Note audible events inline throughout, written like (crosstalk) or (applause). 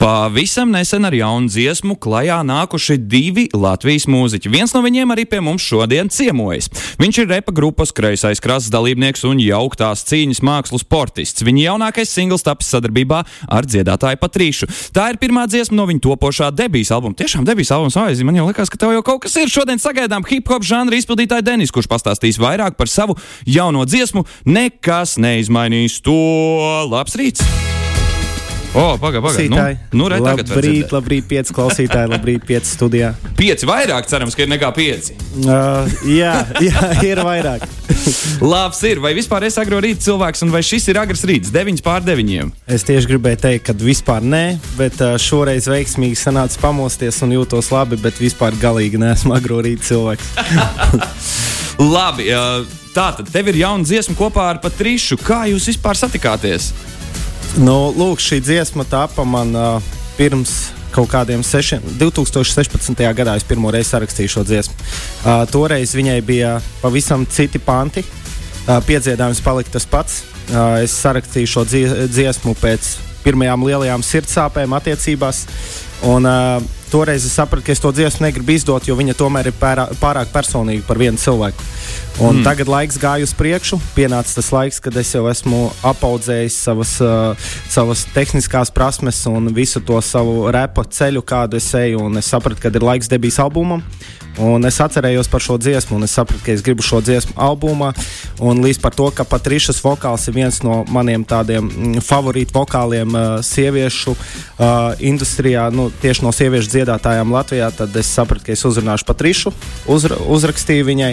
Pavisam nesen ar jaunu dziesmu klajā nākuši divi Latvijas mūziķi. Viens no viņiem arī pie mums šodien ciemojas. Viņš ir repa grupas kreisais krasts dalībnieks un jauktās cīņas mākslu sportists. Viņa jaunākais singls tapis sadarbībā ar dziedātāju Patrīšu. Tā ir pirmā dziesma no viņa topošā debijas albuma. Tiešām debijas albums, vai man jau liekas, ka tev jau kaut kas ir. Šodien sagaidām hip hop žanra izpildītāju Denis, kurš pastāstīs vairāk par savu jauno dziesmu. Nekas neizmainīs to. Labs rīts! O, pagaidi, pagaidi. Nu, nu, re, tagad labrīt, labrīt, pieci klausītāji, labrīt, pieci studijā. Pieci vairāk, cerams, ka ir nekā pieci. Uh, jā, jā, ir vairāk. Labs ir. Vai vispār es agro rīta cilvēks, un vai šis ir agrs rīts, 9 pār 9? Es tieši gribēju teikt, ka vispār nē, bet uh, šoreiz veiksmīgi sanāca pamosties un jūtos labi, bet vispār galīgi neesmu agro rīta cilvēks. (laughs) labi, uh, tā tad tev ir jauna dziesma kopā ar Patrišu. Kā jūs vispār satikāties? Nu, lūk, šī dziesma tapa man uh, pirms kaut kādiem sešiem. 2016. gadā es pirmo reizi sarakstīju šo dziesmu. Uh, toreiz viņai bija pavisam citi panti. Uh, piedziedājums palika tas pats. Uh, es sarakstīju šo dziesmu pēc pirmajām lielajām sirdsāpēm attiecībās. Un, uh, toreiz es sapratu, ka es to dziesmu negribu izdot, jo viņa tomēr ir pērā, pārāk personīga par vienu cilvēku. Un mm. Tagad laiks gāja uz priekšu, pienāca tas laiks, kad es jau esmu apaudzējis savas, uh, savas tehniskās prasmes un visu to savu repa ceļu, kādu es eju. Es sapratu, ka ir laiks debijas albumam. Un es atcerējos par šo dziesmu, un es sapratu, ka es gribu šo dziesmu albumā. Un līdz par to, ka Patrišas vokāls ir viens no maniem tādiem mm, favorītu vokāliem uh, sieviešu uh, industrijā, nu, tieši no sieviešu dziedātājām Latvijā, tad es sapratu, ka es uzrunāšu Patrišu, uzra, uzrakstīju viņai,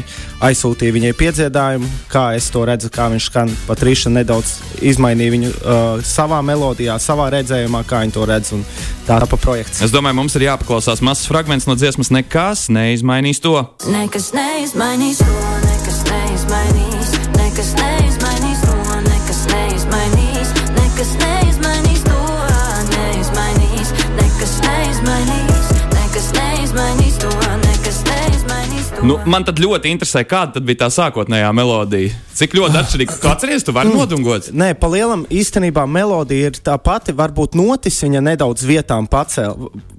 aizsūtīju viņai piedziedājumu, kā es to redzu, kā viņš skan. Patriša nedaudz izmainīja viņu uh, savā melodijā, savā redzējumā, kā viņa to redz. Tā ir pa projekts. Es domāju, mums ir jāpaklausās mazs fragments no dziesmas, nekas neizmainīja neizmainīs to. Nekas neizmainīs to, nekas neizmainīs, nekas neizmainīs to, nekas neizmainīs, nekas neizmainīs to, neizmainīs, nekas neizmainīs, nekas neizmainīs to, nekas neizmainīs to. Nu, man tad ļoti interesē, kāda bija tā sākotnējā melodija. Cik ļoti (sighs) atšķirīga. Kā atceries, tu vari nodungot? Nē, pa lielam īstenībā melodija ir tā pati. Varbūt notis viņa nedaudz vietām pacēla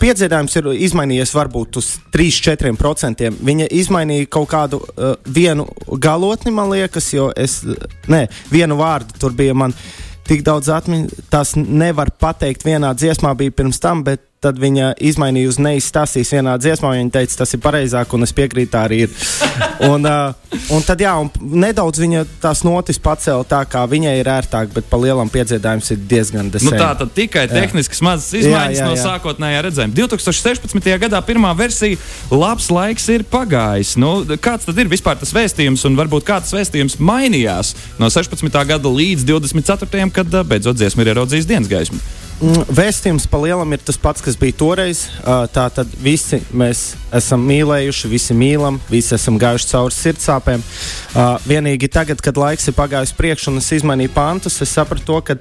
piedziedājums ir izmainījies varbūt uz 3-4%. Viņa izmainīja kaut kādu uh, vienu galotni, man liekas, jo es, ne, vienu vārdu tur bija man tik daudz atmiņas, tas nevar pateikt vienā dziesmā bija pirms tam, bet tad viņa izmainīja uz neizstāstīs vienā dziesmā. Viņa teica, tas ir pareizāk, un es piekrītu, tā arī ir. (laughs) un, uh, un tad, jā, un nedaudz viņa tās notis pacēla tā, kā viņai ir ērtāk, bet pa lielam piedziedājums ir diezgan desmit. Nu, tā tad tikai tehniskas mazas izmaiņas jā, jā, jā. no sākotnējā redzējuma. 2016. gadā pirmā versija labs laiks ir pagājis. Nu, kāds tad ir vispār tas vēstījums, un varbūt kāds vēstījums mainījās no 16. gada līdz 24. kad beidzot dziesma ir ieraudzījis dienas gaismu? Mm, vēstījums pa lielam ir tas pats, kas bija toreiz. Tā tad visi mēs esam mīlējuši, visi mīlam, visi esam gājuši cauri sirdsāpēm. Vienīgi tagad, kad laiks ir pagājis priekšu un es izmainīju pantus, es sapratu to, ka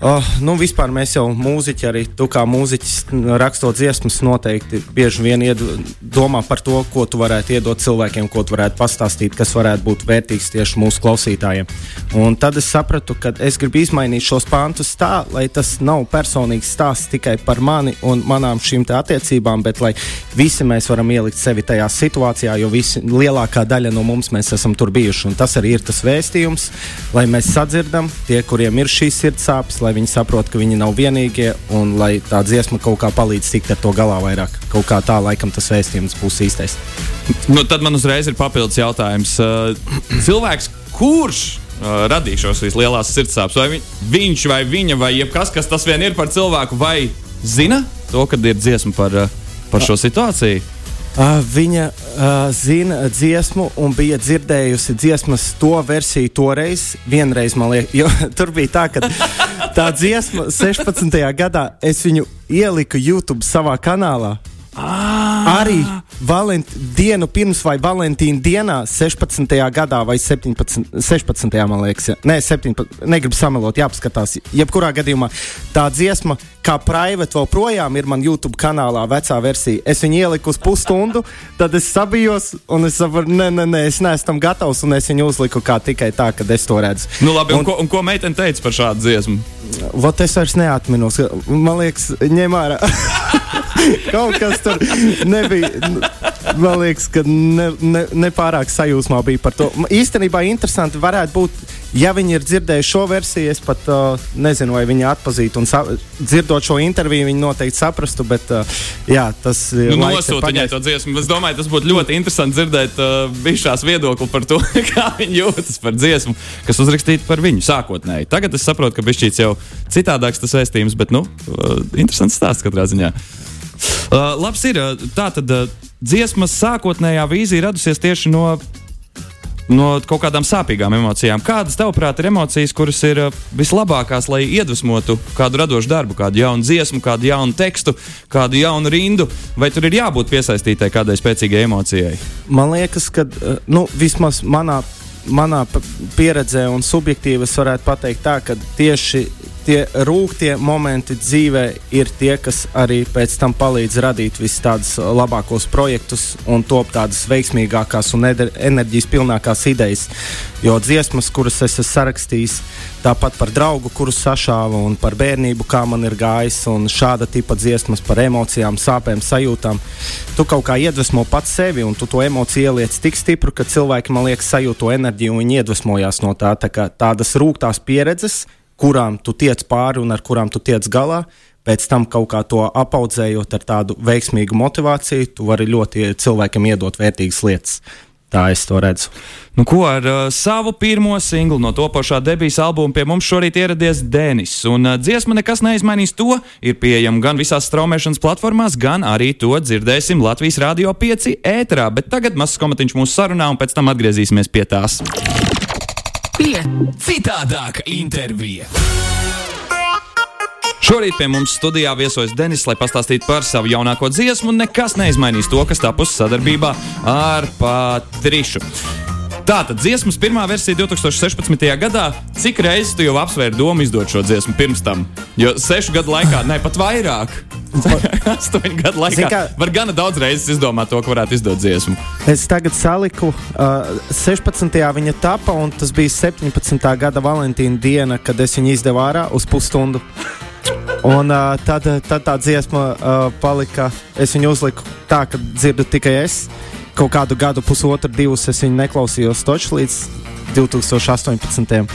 Oh, nu, vispār mēs jau mūziķi, arī tu kā mūziķis, rakstot dziesmas, noteikti bieži vien ied, domā par to, ko tu varētu iedot cilvēkiem, ko tu varētu pastāstīt, kas varētu būt vērtīgs tieši mūsu klausītājiem. Un tad es sapratu, ka es gribu izmainīt šos pāntus tā, lai tas nav personīgs stāsts tikai par mani un manām šīm attiecībām, bet lai visi mēs varam ielikt sevi tajā situācijā, jo visi, lielākā daļa no mums esam tur bijuši. Un tas arī ir tas vēstījums, lai mēs sadzirdam tie, kuriem ir šīs sirdsāpes lai viņi saprotu, ka viņi nav vienīgie un lai tā dziesma kaut kā palīdz tikt ar to galā vairāk. Kaut kā tā, laikam, tas vēstījums būs īstais. Nu, tad man uzreiz ir papildus jautājums. Uh, cilvēks, kurš uh, radīja šos lielās sirdsāpes, vai vi, viņš vai viņa vai jebkas, kas tas vien ir par cilvēku, vai zina to, kad ir dziesma par, uh, par šo situāciju? Uh, viņa uh, zina dziesmu un bija dzirdējusi dziesmas to versiju toreiz. Vienreiz man liekas, jo (laughs) tur bija tā, ka tā dziesma 16. gadā es viņu ieliku YouTube savā kanālā. Ah! Arī valent, dienu pirms vai Valentīna dienā, 16. gadā vai 17. 16. man liekas, ja. Nē, 17. negribu samelot, jāpaskatās. Jebkurā gadījumā tā dziesma, kā private vēl projām ir man YouTube kanālā, vecā versija. Es viņu ieliku uz pusstundu, tad es sabijos un es saprotu, nē, nē, nē, es neesmu tam gatavs un es viņu uzliku kā tikai tā, kad es to redzu. Nu, labi, un, un, ko, un ko meitene teica par šādu dziesmu? Vot es vairs neatminos. Man liekas, ņem ārā. (laughs) (laughs) Kaut kas tur nebija. Man liekas, ka ne, ne, nepārāk sajūsmā bija par to. Īstenībā interesanti varētu būt, ja viņi ir dzirdējuši šo versiju. Es pat uh, nezinu, vai viņi atpazītu. Un dzirdot šo interviju, viņi noteikti saprastu. Bet, uh, jā, tas nu, nosūta viņai to dziesmu. Es domāju, tas būtu ļoti interesanti dzirdēt uh, bišās viedokli par to, (laughs) kā viņi jūtas par dziesmu, kas uzrakstīta par viņu sākotnēji. Tagad es saprotu, ka bišķīts jau citādāks tas vēstījums, bet, nu, uh, interesants stāsts katrā ziņā. Uh, labs ir. Uh, tā tad uh, dziesmas sākotnējā vīzija radusies tieši no, no kaut kādām sāpīgām emocijām. Kādas, tavuprāt, ir emocijas, kuras ir uh, vislabākās, lai iedvesmotu kādu radošu darbu, kādu jaunu dziesmu, kādu jaunu tekstu, kādu jaunu rindu? Vai tur ir jābūt piesaistītai kādai spēcīgai emocijai? Man liekas, ka uh, nu, vismaz manā manā pieredzē un subjektīvi es varētu pateikt tā, ka tieši tie rūktie momenti dzīvē ir tie, kas arī pēc tam palīdz radīt visus tādus labākos projektus un top tādas veiksmīgākās un enerģijas pilnākās idejas. Jo dziesmas, kuras es esmu sarakstījis, tāpat par draugu, kuru sašāvu un par bērnību, kā man ir gājis, un šāda tipa dziesmas par emocijām, sāpēm, sajūtām. Tu kaut kā iedvesmo pats sevi, un tu to emociju ieliec tik stipri, ka cilvēki, man liekas, sajūt to enerģiju un viņi iedvesmojās no tā. tā tādas rūktās pieredzes kurām tu tiec pāri un ar kurām tu tiec galā. Pēc tam kaut kā to apaudzējot ar tādu veiksmīgu motivāciju, tu vari ļoti cilvēkam iedot vērtīgas lietas. Tā es to redzu. Nu, ko ar uh, savu pirmo singlu no topošā debijas albuma pie mums šorīt ieradies Denis. Un uh, dziesma nekas neizmainīs to. Ir pieejama gan visās straumēšanas platformās, gan arī to dzirdēsim Latvijas Rādio 5 ēterā. Bet tagad mazs komatiņš mūsu sarunā, un pēc tam atgriezīsimies pie tās. Pie citādāka intervija. Šorīt pie mums studijā viesojas Denis, lai pastāstītu par savu jaunāko dziesmu. Nekas neizmainīs to, kas tapusi sadarbībā ar Patrišu. Tātad dziesmas pirmā versija 2016. gadā. Cik reizes tu jau apsvēri domu izdot šo dziesmu pirms tam? Jo sešu gadu laikā, ne pat vairāk. (laughs) Astoņu gadu laikā kā, var gana daudz reizes izdomāt to, ka varētu izdot dziesmu. Es tagad saliku, uh, 16. viņa tapa, un tas bija 17. gada Valentīna diena, kad es viņu izdevu ārā uz pusstundu. Un uh, tad, tad tā dziesma uh, palika. Es viņu uzliku tā, ka dzirdu tikai es. Kaut kādu gadu, pusotru, divus es viņu neklausījos toču līdz 2018.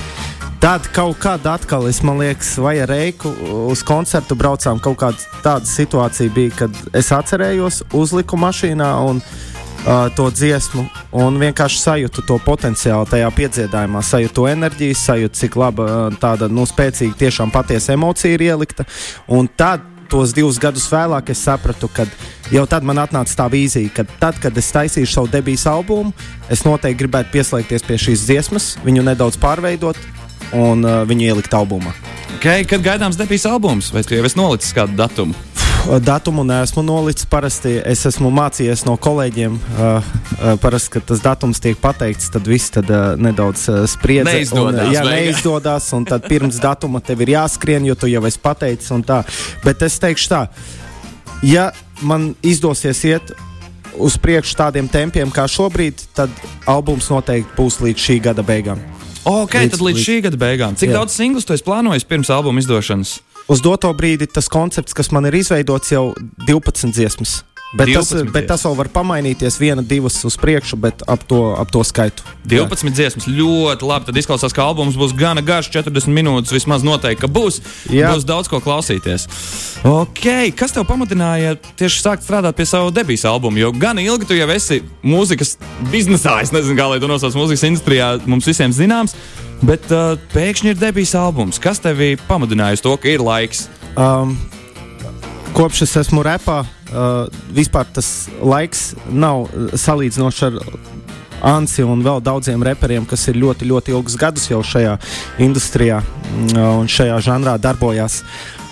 Tad kaut kāda atkal, es man liekas, vai ar reiku uz koncertu braucām. Kaut kāda tāda situācija bija, kad es atcerējos, uzliku mašīnā un uh, to dziesmu, un vienkārši sajūtu to potenciālu tajā piedziedājumā, sajūtu enerģiju, sajūtu, cik laba tāda nu, spēcīga, tiešām patiesa emocija ir ielikta. Un tad tos divus gadus vēlāk es sapratu, ka jau tad man atnāca tā vīzija, ka tad, kad es taisīšu savu debijas albumu, es noteikti gribētu pieslēgties pie šīs dziesmas, viņu nedaudz pārveidot, un uh, viņu ielikt albumā. Okay, kad gaidāms debijas albums, vai tu jau esi nolicis kādu datumu? Datumu neesmu nolicis. Parasti es esmu mācījies no kolēģiem. Uh, uh, parasti, kad tas datums tiek pateikts, tad viss tad, uh, nedaudz uh, spriedz. Neizdodas. Un, jā, neizdodas. Un tad pirms datuma tev ir jāskrien, jo tu jau esi pateicis. Bet es teikšu tā, ja man izdosies iet uz priekšu tādiem tempiem kā šobrīd, tad albums noteikti būs līdz šī gada beigām. Ok, līdz, tad līdz, līdz šī gada beigām. Cik jā. daudz singlus tu esi plānojis pirms albuma izdošanas? Uz doto brīdi tas koncepts, kas man ir izveidots, jau 12 dziesmas. Bet tas, bet tas vēl var pamainīties, viena, divas uz priekšu, bet ap to, ap to skaitu. 12 Jā. dziesmas ļoti labi. Tad izklausās, ka albums būs gana garš, 40 minūtes. Vismaz noteikti, ka būs. Jā. Būs daudz ko klausīties. Okay. Kas tev pamudināja tieši sākt strādāt pie sava debijas albuma? Jo gan ilgi tu jau esi mūzikas biznesā, es nezinu, kā lai to nosauc mūzikas industrijā, mums visiem zināms. Bet uh, pēkšņi ir debijas albums. Kas tev pamudināja uz to, ka ir laiks? Um, kopš es esmu repā, uh, vispār tas laiks nav salīdzinošs ar Ansi un vēl daudziem reperiem, kas ir ļoti, ļoti ilgus gadus jau šajā industrijā uh, un šajā žanrā darbojās.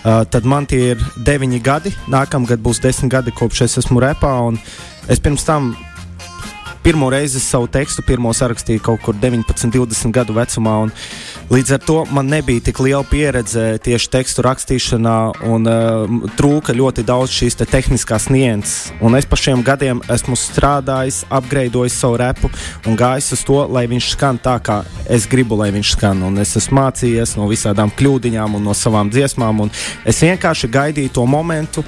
Uh, tad man tie ir deviņi gadi. Nākamgad būs desmit gadi, kopš es esmu repā. Es pirms tam pirmo reizi savu tekstu sarakstīju kaut kur 19, 20 gadu vecumā. Līdz ar to man nebija tik liela pieredze tieši tekstu rakstīšanā, un uh, trūka ļoti daudz šīs te tehniskās nianses. Es pa šiem gadiem esmu strādājis, apgleznojis savu repu un gājis uz to, lai viņš skan tā, kā es gribu, lai viņš skan. Un es esmu mācījies no visādām kļūdiņām un no savām dziesmām, un es vienkārši gaidīju to momentu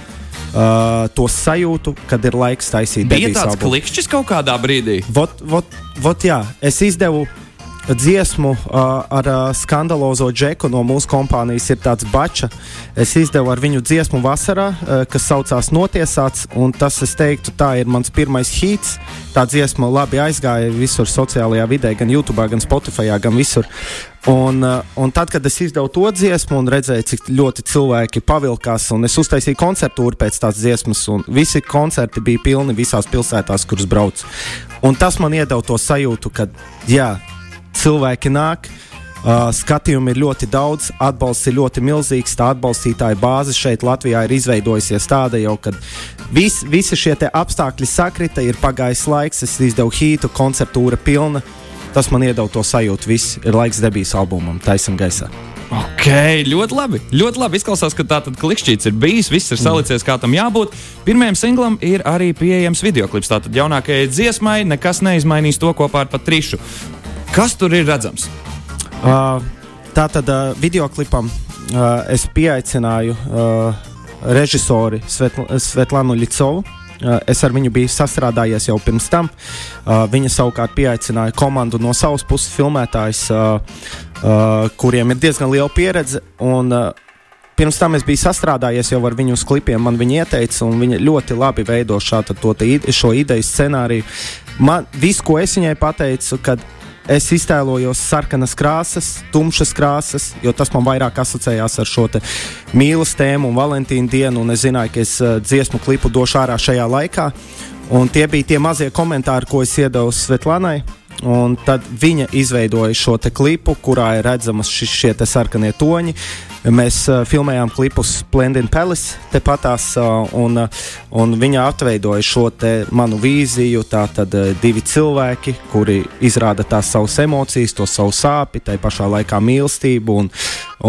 uh, to sajūtu, kad ir laiks taisīt. Bija tāds klikšķis kaut kādā brīdī. Vot, vot, vot jā, es izdevu dziesmu uh, ar uh, skandalozo džeku no mūsu kompānijas ir tāds bača. Es izdevu ar viņu dziesmu vasarā, uh, kas saucās Notiesāts, un tas, es teiktu, tā ir mans pirmais hīts. Tā dziesma labi aizgāja visur sociālajā vidē, gan YouTube, gan Spotify, gan visur. Un, uh, un tad, kad es izdevu to dziesmu un redzēju, cik ļoti cilvēki pavilkās, un es uztaisīju koncertu pēc tās dziesmas, un visi koncerti bija pilni visās pilsētās, kuras braucu. Un tas man iedeva to sajūtu, ka, jā, cilvēki nāk. Uh, skatījumi ir ļoti daudz, atbalsts ir ļoti milzīgs. Tā atbalstītāja bāze šeit Latvijā ir izveidojusies tāda jau, ka vis, visi šie apstākļi sakrita, ir pagājis laiks, es izdevu hītu, koncertūra pilna. Tas man iedod to sajūtu, viss ir laiks debijas albumam, taisam gaisā. Ok, ļoti labi. Ļoti labi izklausās, ka tā tad klikšķīts ir bijis, viss ir salicies, kā tam jābūt. Pirmajam singlam ir arī pieejams video klips. Tātad jaunākajai dziesmai nekas neizmainīs to kopā ar Patrišu. Kas tur ir redzams? Uh, tā tad uh, video klipam uh, es pieaicināju uh, režisori Svetl Svetlānu Licovu. Uh, es ar viņu biju sastrādājies jau pirms tam. Uh, viņa savukārt pieaicināja komandu no savas puses filmētājus, uh, uh, kuriem ir diezgan liela pieredze. Un, uh, Pirms tam es biju sastrādājies jau ar viņu klipiem. Man viņa ieteica, un viņa ļoti labi veido šādu, šo ideju scenāriju. Man, viss, ko es viņai pateicu, kad Es iztēlojos sarkanas krāsas, tumšas krāsas, jo tas man vairāk asociējās ar šo mīlestības tēmu un Valentīnu dienu. Un es zināju, ka es uh, dziesmu klipu došu ārā šajā laikā. Un tie bija tie mazie komentāri, ko es iedevu Svetlanai. Un tad viņa izveidoja šo klipu, kurā ir redzamas šie sarkanie toņi. Mēs uh, filmējām klipus Splendid Palace, tepatās, uh, un, uh, un viņa atveidoja šo manu vīziju. Tā tad uh, divi cilvēki, kuri izrāda tās savas emocijas, to savu sāpju, tai pašā laikā mīlestību. Un,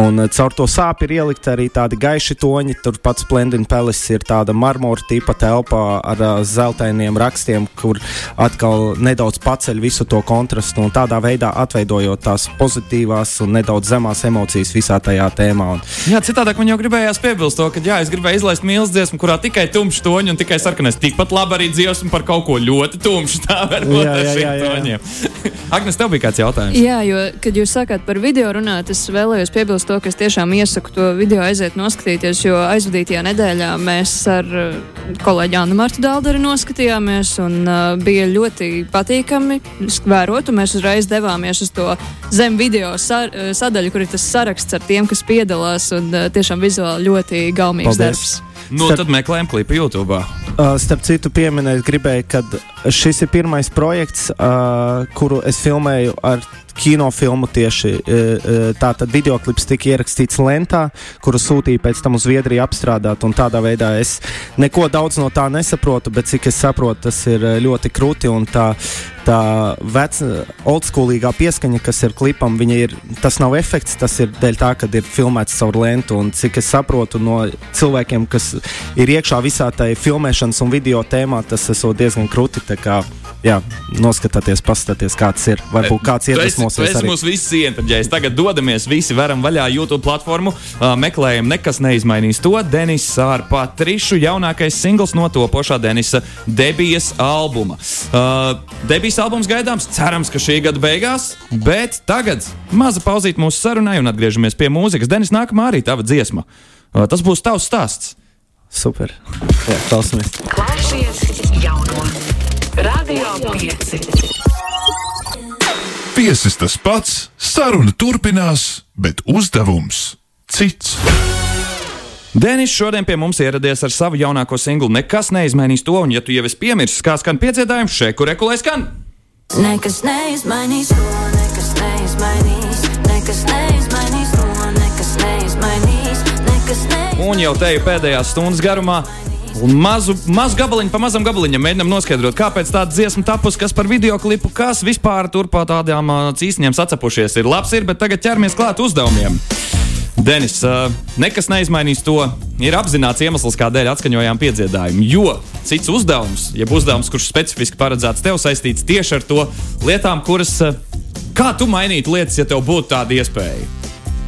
un uh, caur to sāpju ir ielikt arī tādi gaiši toņi. Turpat Splendid Palace ir tāda marmora tipa telpa ar uh, zeltainiem rakstiem, kur atkal nedaudz paceļ visu to kontrastu un tādā veidā atveidojot tās pozitīvās un nedaudz zemās emocijas visā tajā tēmā dziesmā. Un... Jā, citādāk man jau gribējās piebilst to, ka jā, es gribēju izlaist mīlestības dziesmu, kurā tikai tumšs toņi un tikai sarkanais. Tikpat labi arī dziesma par kaut ko ļoti tumšu. Tā var būt ar šiem toņiem. (laughs) Agnes, tev bija kāds jautājums? Jā, jo, kad jūs sākāt par video runāt, es vēlējos piebilst to, ka es tiešām iesaku to video aiziet noskatīties, jo aizvadītajā nedēļā mēs ar uh, kolēģi Annu Martu Dālderi noskatījāmies un uh, bija ļoti patīkami vērot, un mēs uzreiz devāmies uz to zem video sa uh, sadaļu, kur ir tas saraksts ar tiem, kas piedalās, un uh, tiešām vizuāli ļoti gaumīgs Paldies. darbs. Nu, starp, tad meklējam klipu YouTube. Uh, starp citu, pieminēt, gribēju, ka šis ir pirmais projekts, uh, kuru es filmēju ar kinofilmu tieši. Uh, uh, Tātad video klips tika ierakstīts lentā, kuru sūtīja pēc tam uz Zviedriju apstrādāt. Tādā veidā es neko daudz no tā nesaprotu, bet cik es saprotu, tas ir uh, ļoti krūti un tā tā vecā, oldschoolīgā pieskaņa, kas ir klipam, ir, tas nav efekts, tas ir dēļ tā, ka ir filmēts caur lentu. Un cik es saprotu no cilvēkiem, kas ir iekšā visā tajā filmēšanas un video tēmā, tas ir diezgan krūti. Kā, jā, noskatieties, paskatieties, kāds ir. Varbūt kāds iedvesmosies. Tas mums viss ientraģējis. Tagad dodamies visi varam vaļā YouTube platformu, uh, meklējam, nekas neizmainīs to. Denis ar Patrišu jaunākais singls no topošā Denisa debijas albuma. Uh, debijas albums gaidāms, cerams, ka šī gada beigās, bet tagad maza pauzīt mūsu sarunai un atgriežamies pie mūzikas. Denis, nākamā arī tava dziesma. Uh, tas būs tavs stāsts. Super. Jā, klausamies. Klausies Radio 5. Viesis tas pats, saruna turpinās, bet uzdevums cits. Denis šodien pie mums ieradies ar savu jaunāko singlu. Nekas neizmainīs to, un, ja tu jau esi piemirsis, kā skan piedzīvājums, šeit, kur ekulē skan. Nekas neizmainīs to, nekas neizmainīs, nekas neizmainīs to, nekas neizmainīs, nekas neizmainīs. un jau te ir pēdējās stundas garumā. Mazu, mazu gabaliņu, pa mazam gabaliņam mēģinām noskaidrot, kāpēc tāda dziesma tapusi, kas par video klipu, kas vispār tur pa tādām cīsniņām sacepušies. Ir labs, ir, bet tagad ķeramies klāt uzdevumiem. Denis, nekas neizmainīs to. Ir apzināts iemesls, kādēļ atskaņojām piedziedājumu. Jo cits uzdevums, jeb uzdevums, kurš specifiski paredzēts tev, saistīts tieši ar to lietām, kuras. Kā tu mainītu lietas, ja tev būtu tāda iespēja?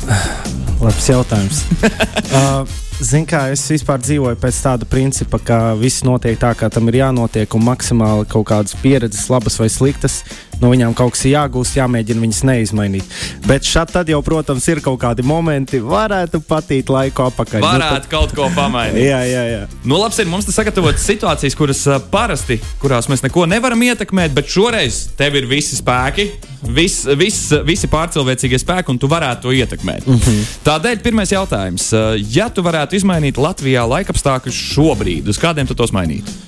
(sighs) Labs jautājums. (laughs) uh, Ziniet, kā es vispār dzīvoju pēc tāda principa, ka viss notiek tā, kā tam ir jānotiek, un maksimāli kaut kādas pieredzes, labas vai sliktas, no viņām kaut kas jāgūst, jāmēģina viņas neizmainīt. Bet šeit tad jau, protams, ir kaut kādi momenti, varētu patīt laiku apakaļ. Varētu nu, tad... kaut ko pamainīt. (laughs) jā, jā, jā. Nu, labi, ir mums te sagatavotas situācijas, kuras parasti, kurās mēs neko nevaram ietekmēt, bet šoreiz tev ir visi spēki, vis, vis, visi pārcilvēcīgie spēki, un tu varētu to ietekmēt. Mm -hmm. Tādēļ pirmais jautājums. Ja tu varētu izmainīt Latvijā laikapstākļus šobrīd, uz kādiem tu tos mainītu?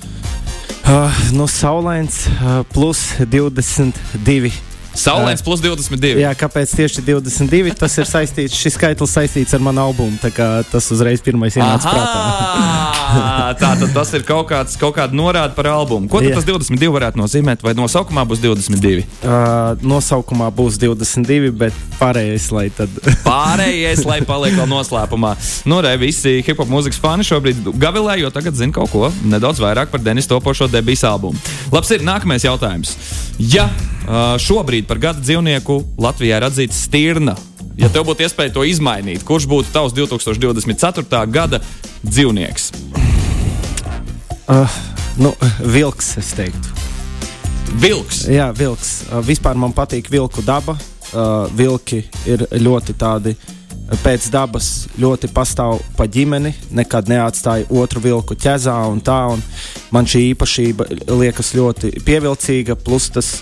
Uh, nu, saulains uh, plus 22. Saulēns plus 22. Jā, kāpēc tieši 22? Tas ir saistīts, šis skaitlis saistīts ar manu albumu. Tas uzreiz pirmais ienāca prātā. (laughs) tā tad tas ir kaut, kāds, kaut kāda norāde par albumu. Ko tas 22 varētu nozīmēt? Vai nosaukumā būs 22? Uh, nosaukumā būs 22, bet pārējais, lai tad. (laughs) pārējais, lai paliek vēl noslēpumā. Nu, re, visi hip hop mūzikas fani šobrīd gavilē, jo tagad zina kaut ko nedaudz vairāk par Denis topošo debijas albumu. Labs ir nākamais jautājums. Ja uh, šobrīd par gada dzīvnieku Latvijā ir atzīts stirna, ja tev būtu iespēja to izmainīt, kurš būtu tavs 2024. gada dzīvnieks? Uh, nu, vilks, es teiktu. Vilks. Jā, vilks. Uh, vispār man patīk vilku daba. Uh, vilki ir ļoti tādi uh, pēc dabas ļoti pastāv pa ģimeni, nekad neatstāja otru vilku ķezā un tā. Un man šī īpašība liekas ļoti pievilcīga, plus tas,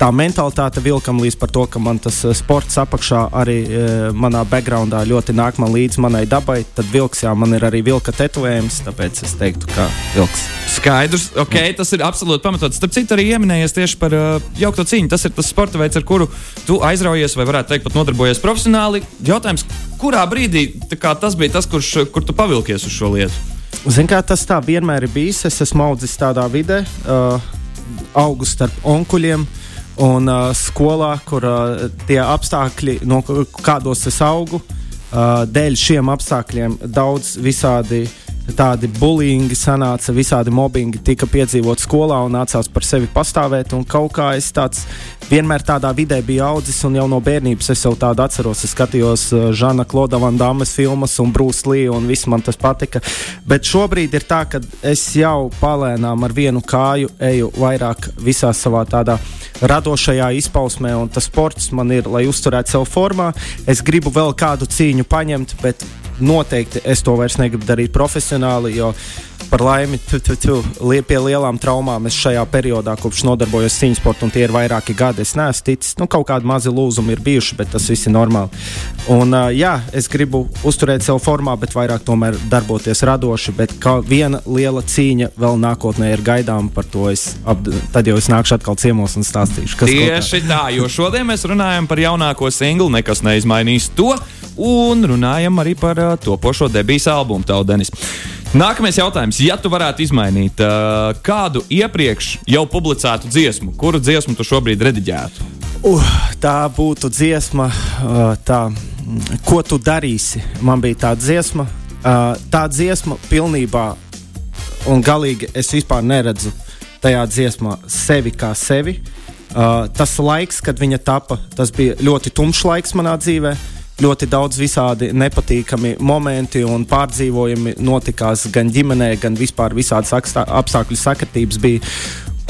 tā mentalitāte vilkam līdz par to, ka man tas eh, sports apakšā arī e, manā backgroundā ļoti nāk man līdzi manai dabai. Tad vilks, jā, man ir arī vilka tetovējums, tāpēc es teiktu, ka vilks. Skaidrs, ok, tas ir absolūti pamatots. Starp citu, arī pieminējies tieši par uh, jaukto cīņu. Tas ir tas sporta veids, ar kuru tu aizraujies, vai varētu teikt, pat nodarbojies profesionāli. Jautājums, kurā brīdī tas bija tas, kurš, kur tu pavilkies uz šo lietu? Ziniet, kā tas tā vienmēr ir bijis. Es esmu audzis tādā vidē, uh, augu starp onkuļiem. Un uh, skolā, kur uh, tie apstākļi, no kādos es augu, uh, dēļ šiem apstākļiem daudz visādi uh, tādi bullyingi sanāca, visādi mobbingi tika piedzīvot skolā un nācās par sevi pastāvēt. Kaut kā es tāds vienmēr tādā vidē biju audzis, un jau no bērnības es jau tādu atceros. Es skatījos uh, Žana Klauda Van Dāmas filmas un Brūsu Līju, un viss man tas patika. Bet šobrīd ir tā, ka es jau palēnām ar vienu kāju eju vairāk visā savā tādā radošajā izpausmē, un tas sports man ir, lai uzturētu sev formā. Es gribu vēl kādu cīņu paņemt, bet noteikti es to vairs negribu darīt profesionāli, jo par laimi tu, tu, tu, li, pie lielām traumām es šajā periodā, kopš nodarbojos cīņas sportā, un tie ir vairāki gadi. Es neesmu ticis, nu, kaut kādi mazi lūzumi ir bijuši, bet tas viss ir normāli. Un, uh, jā, es gribu uzturēt sev formā, bet vairāk tomēr darboties radoši. Bet viena liela cīņa vēl nākotnē ir gaidāma par to. Es, ap, tad jau es nākšu atkal ciemos un stāstīšu, kas tieši tā. Jo šodien mēs runājam par jaunāko singlu, nekas neizmainīs to, un runājam arī par uh, topošo debijas albumu Taudenis. Nākamais jautājums. Ja tu varētu izmainīt uh, kādu iepriekš jau publicētu dziesmu, kuru dziesmu tu šobrīd rediģētu? Uh, tā būtu dziesma, uh, tā, ko tu darīsi. Man bija tā dziesma, uh, tā dziesma pilnībā un galīgi es vispār neredzu tajā dziesmā sevi kā sevi. Uh, tas laiks, kad viņa tapa, tas bija ļoti tumšs laiks manā dzīvēm ļoti daudz visādi nepatīkami momenti un pārdzīvojumi notikās gan ģimenē, gan vispār visādas apstākļu sakritības bija.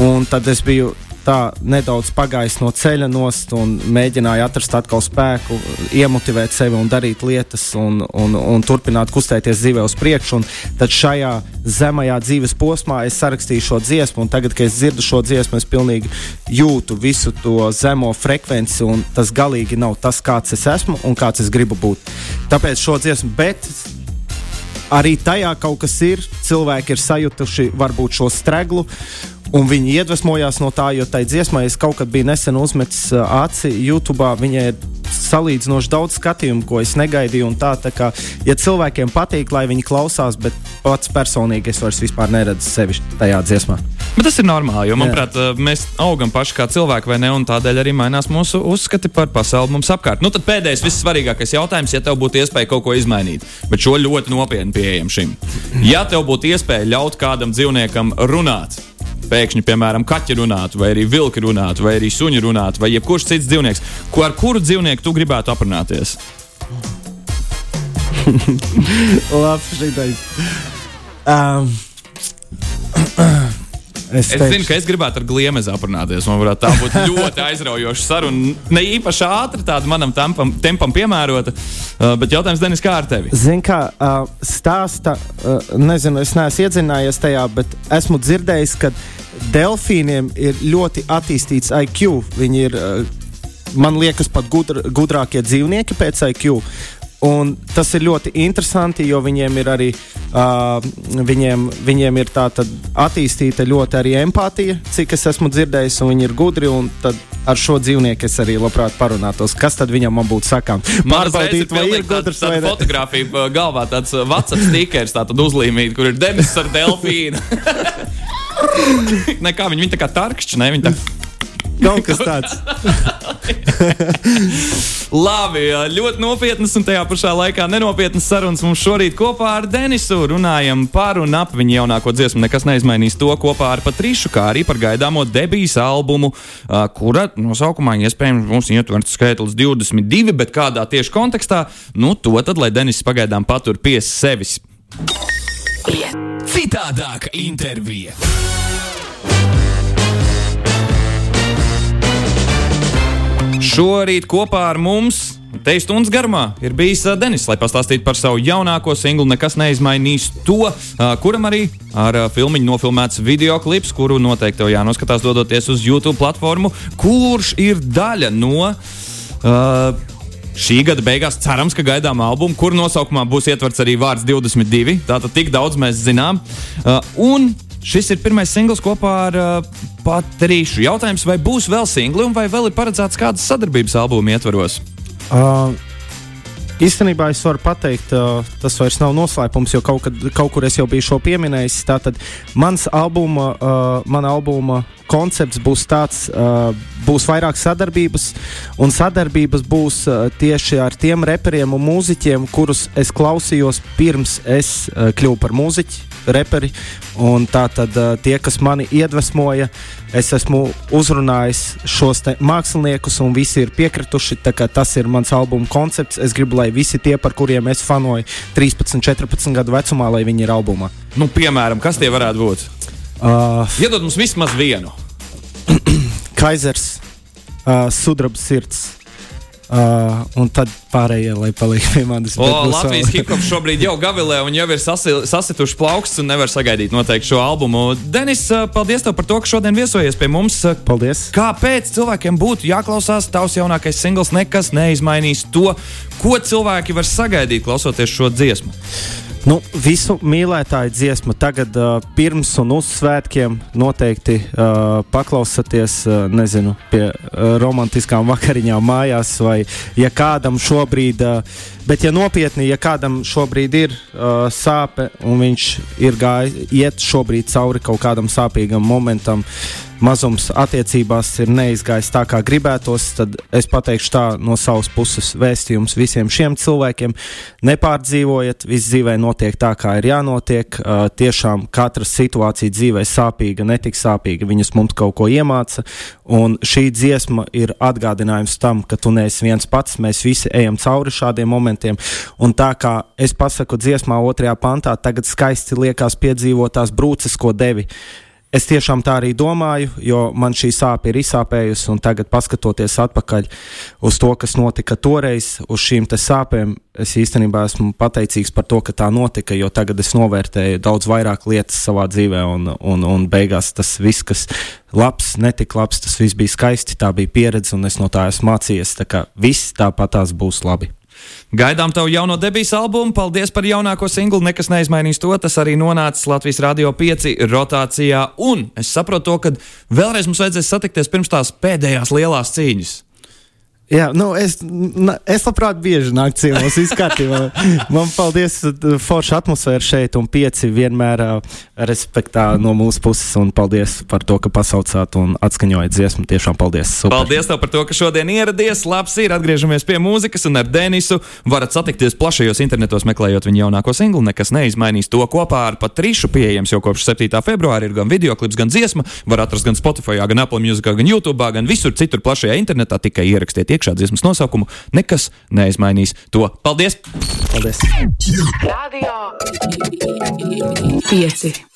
Un tad es biju tā nedaudz pagājis no ceļa nost un mēģināju atrast atkal spēku, iemotivēt sevi un darīt lietas un, un, un turpināt kustēties dzīvē uz priekšu. Un tad šajā zemajā dzīves posmā es sarakstīju šo dziesmu, un tagad, kad es dzirdu šo dziesmu, es pilnīgi jūtu visu to zemo frekvenci, un tas galīgi nav tas, kāds es esmu un kāds es gribu būt. Tāpēc šo dziesmu, bet arī tajā kaut kas ir. Cilvēki ir sajutuši varbūt šo streglu, Un viņi iedvesmojās no tā, jo tai dziesmai es kaut kad biju nesen uzmetis uh, aci YouTube. Viņai ir salīdzinoši daudz skatījumu, ko es negaidīju. un Tā, tā kā, ja cilvēkiem patīk, lai viņi klausās, bet pats personīgi es vairs vispār neredzu sevi tajā dziesmā. Bet tas ir normāli, jo, manuprāt, mēs augam paši kā cilvēki, vai ne? Un tādēļ arī mainās mūsu uzskati par pasauli mums apkārt. Nu, tad pēdējais, vissvarīgākais jautājums, ja tev būtu iespēja kaut ko izmainīt, bet šo ļoti nopietni pieejam šim. Ja tev būtu iespēja ļaut kādam dzīvniekam runāt, pēkšņi, piemēram, kaķi runātu, vai arī vilki runātu, vai arī suņi runātu, vai jebkurš cits dzīvnieks, ko ar kuru dzīvnieku tu gribētu aprunāties? (laughs) Labi, šitais. Um, (clears throat) Es, es zinu, ka es gribētu ar gliemezi aprunāties. Man varētu tā būt ļoti aizraujoša saruna. Ne īpaši ātri, tāda manam tempam, tempam piemērota. Uh, bet jautājums, Denis, kā ar tevi? Zini, kā uh, stāsta, uh, nezinu, es neesmu iedzinājies tajā, bet esmu dzirdējis, ka delfīniem ir ļoti attīstīts IQ. Viņi ir, man liekas, pat gudr, gudrākie dzīvnieki pēc IQ. Un tas ir ļoti interesanti, jo viņiem ir arī uh, viņiem, viņiem ir attīstīta ļoti arī empātija, cik es esmu dzirdējis, un viņi ir gudri. Ar šo dzīvnieku es arī labprāt parunātos. Kas tad viņam būtu sakām? Pārbaudīt, vai ir gudrs vai nē. Fotografija galvā tāds WhatsApp stikers, tātad uzlīmīt, kur ir debesis ar delfīnu. (laughs) (laughs) Nekā viņi, viņi tā kā tarkšķi, ne? Viņi tā Kaut kas tāds. (laughs) Labi, ļoti nopietnas un tajā pašā laikā nenopietnas sarunas mums šorīt kopā ar Denisu. Runājam par un ap viņa jaunāko dziesmu. Nekas neizmainīs to kopā ar Patrišu, kā arī par gaidāmo debijas albumu, kura nosaukumā iespējams mums ietverts skaitlis 22, bet kādā tieši kontekstā, nu to tad, lai Denis pagaidām patur pie sevis. Citādāka intervija. Šorīt kopā ar mums Te stundas garumā ir bijis Denis, lai pastāstītu par savu jaunāko singlu, nekas neizmainīs to, kuram arī ar filmu nofilmēts video klips, kuru noteikti tev jānoskatās, dodoties uz YouTube platformu, kurš ir daļa no. Uh, Šī gada beigās cerams, ka gaidām albumu, kur nosaukumā būs ietverts arī vārds 22. Tātad tik daudz mēs zinām. Uh, un Šis ir pirmais singls kopā ar uh, Patrīšu. Jautājums, vai būs vēl singli, un vai vēl ir paredzēts kādas sadarbības albuma ietvaros? Uh, Īstenībā es varu pateikt, uh, tas vairs nav noslēpums, jo kaut, kad, kaut kur es jau biju šo pieminējis. Tātad mans albuma, uh, mana albuma koncepts būs tāds, uh, būs vairāk sadarbības, un sadarbības būs uh, tieši ar tiem reperiem un mūziķiem, kurus es klausījos pirms es uh, kļuvu par mūziķi, reperi. Tā tad uh, tie, kas mani iedvesmoja, es esmu uzrunājis šos māksliniekus, un visi ir piekrituši. Tas ir mans albuma koncepts. Es gribu, lai visi tie, par kuriem es fanoju 13, 14 gadu vecumā, lai viņi ir albumā. Nu, piemēram, kas tie varētu būt? Uh, Iedod mums vismaz vienu. (clears throat) Kaisers, uh, sudraba sirds. Uh, un tad pārējie, lai paliek pie manis. O, Latvijas hip-hops šobrīd jau gavilē un jau ir sasi, sasituši plauksts un nevar sagaidīt noteikti šo albumu. Denis, uh, paldies tev par to, ka šodien viesojies pie mums. Paldies. Kāpēc cilvēkiem būtu jāklausās tavs jaunākais singls, nekas neizmainīs to, ko cilvēki var sagaidīt klausoties šo dziesmu? Nu, visu mīlētāju dziesmu tagad, uh, pirms un uz svētkiem, noteikti uh, paklausieties, uh, nezinu, pie uh, romantiskām vakariņām mājās, vai ja kādam šobrīd, uh, bet ja nopietni, ja kādam šobrīd ir uh, sāpe un viņš ir gājis, iet šobrīd cauri kaut kādam sāpīgam momentam, mazums attiecībās ir neizgājis tā, kā gribētos, tad es pateikšu tā no savas puses vēstījums visiem šiem cilvēkiem. Nepārdzīvojiet, viss dzīvē notiek tā, kā ir jānotiek. Uh, tiešām katra situācija dzīvē sāpīga, netik sāpīga. Viņas mums kaut ko iemāca, un šī dziesma ir atgādinājums tam, ka tu neesi viens pats, mēs visi ejam cauri šādiem momentiem. Un tā kā es pasaku dziesmā otrajā pantā, tagad skaisti liekas piedzīvotās brūces, ko devi. Uh, Es tiešām tā arī domāju, jo man šī sāpe ir izsāpējusi, un tagad, skatoties atpakaļ uz to, kas notika toreiz, uz šīm sāpēm, es īstenībā esmu pateicīgs par to, ka tā notika, jo tagad es novērtēju daudz vairāk lietas savā dzīvē, un, un, un beigās tas viss, kas labs, netika labs, tas viss bija skaisti, tā bija pieredze, un es no tā esmu mācījies. Tā kā viss tāpat tās būs labi. Gaidām tavu jauno debijas albumu. Paldies par jaunāko singlu. Nekas neizmainīs to. Tas arī nonācis Latvijas Rādio 5 rotācijā. Un es saprotu, to, ka vēlreiz mums vajadzēs satikties pirms tās pēdējās lielās cīņas. Jā, nu es, es labprāt bieži nāku ciemos, viss kārtībā. (laughs) Man paldies, uh, forša atmosfēra šeit un pieci vienmēr uh, respektā no mūsu puses. Un paldies par to, ka pasaucāt un atskaņojat dziesmu. Tiešām paldies. Super. Paldies tev par to, ka šodien ieradies. Labs ir, atgriežamies pie mūzikas un ar Denisu varat satikties plašajos internetos, meklējot viņa jaunāko singlu. Nekas neizmainīs to kopā ar Patrišu pieejams jau kopš 7. februāra. Ir gan video klips, gan dziesma. Var atrast gan Spotify, gan Apple Music, gan YouTube, gan visur citur plašajā internetā. Tikai ierakstiet iekšā dziesmas nosaukumu. Nekas neizmainīs to. Paldies! paldies. Radio 5.